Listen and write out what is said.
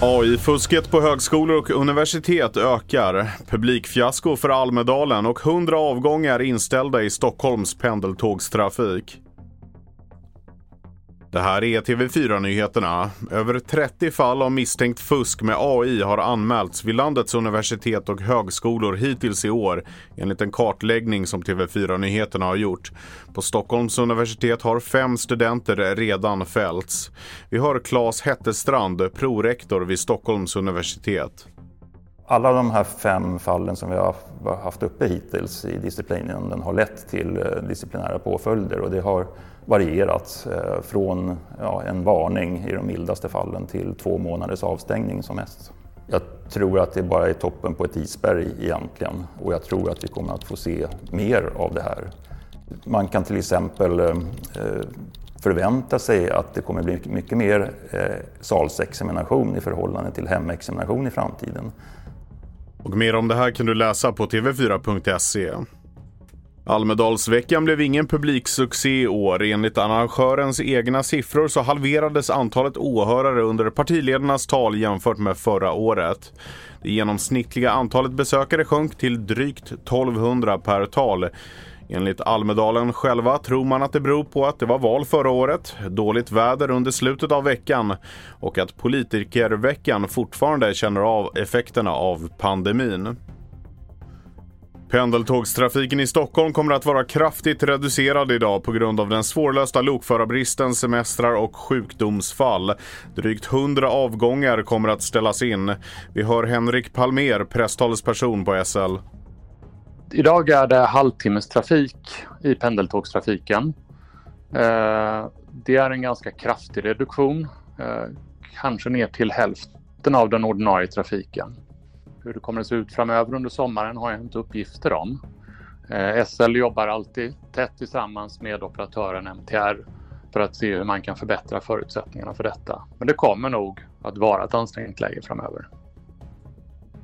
AI-fusket på högskolor och universitet ökar. Publikfiasko för Almedalen och 100 avgångar inställda i Stockholms pendeltågstrafik. Det här är TV4-nyheterna. Över 30 fall av misstänkt fusk med AI har anmälts vid landets universitet och högskolor hittills i år enligt en kartläggning som TV4-nyheterna har gjort. På Stockholms universitet har fem studenter redan fällts. Vi har Claes Hettestrand, prorektor vid Stockholms universitet. Alla de här fem fallen som vi har haft uppe hittills i disciplinen har lett till eh, disciplinära påföljder och det har varierat eh, från ja, en varning i de mildaste fallen till två månaders avstängning som mest. Jag tror att det bara är toppen på ett isberg egentligen och jag tror att vi kommer att få se mer av det här. Man kan till exempel eh, förvänta sig att det kommer bli mycket mer salsexamination i förhållande till hemexamination i framtiden. Och mer om det här kan du läsa på tv4.se. Almedalsveckan blev ingen publiksuccé i år. Enligt arrangörens egna siffror så halverades antalet åhörare under partiledarnas tal jämfört med förra året. Det genomsnittliga antalet besökare sjönk till drygt 1200 per tal. Enligt Almedalen själva tror man att det beror på att det var val förra året, dåligt väder under slutet av veckan och att politikerveckan fortfarande känner av effekterna av pandemin. Pendeltågstrafiken i Stockholm kommer att vara kraftigt reducerad idag på grund av den svårlösta lokförarbristen, semestrar och sjukdomsfall. Drygt 100 avgångar kommer att ställas in. Vi hör Henrik Palmer, presstalesperson på SL. Idag är det halvtimmestrafik i pendeltågstrafiken. Eh, det är en ganska kraftig reduktion, eh, kanske ner till hälften av den ordinarie trafiken. Hur det kommer att se ut framöver under sommaren har jag inte uppgifter om. Eh, SL jobbar alltid tätt tillsammans med operatören MTR för att se hur man kan förbättra förutsättningarna för detta. Men det kommer nog att vara ett ansträngt läge framöver.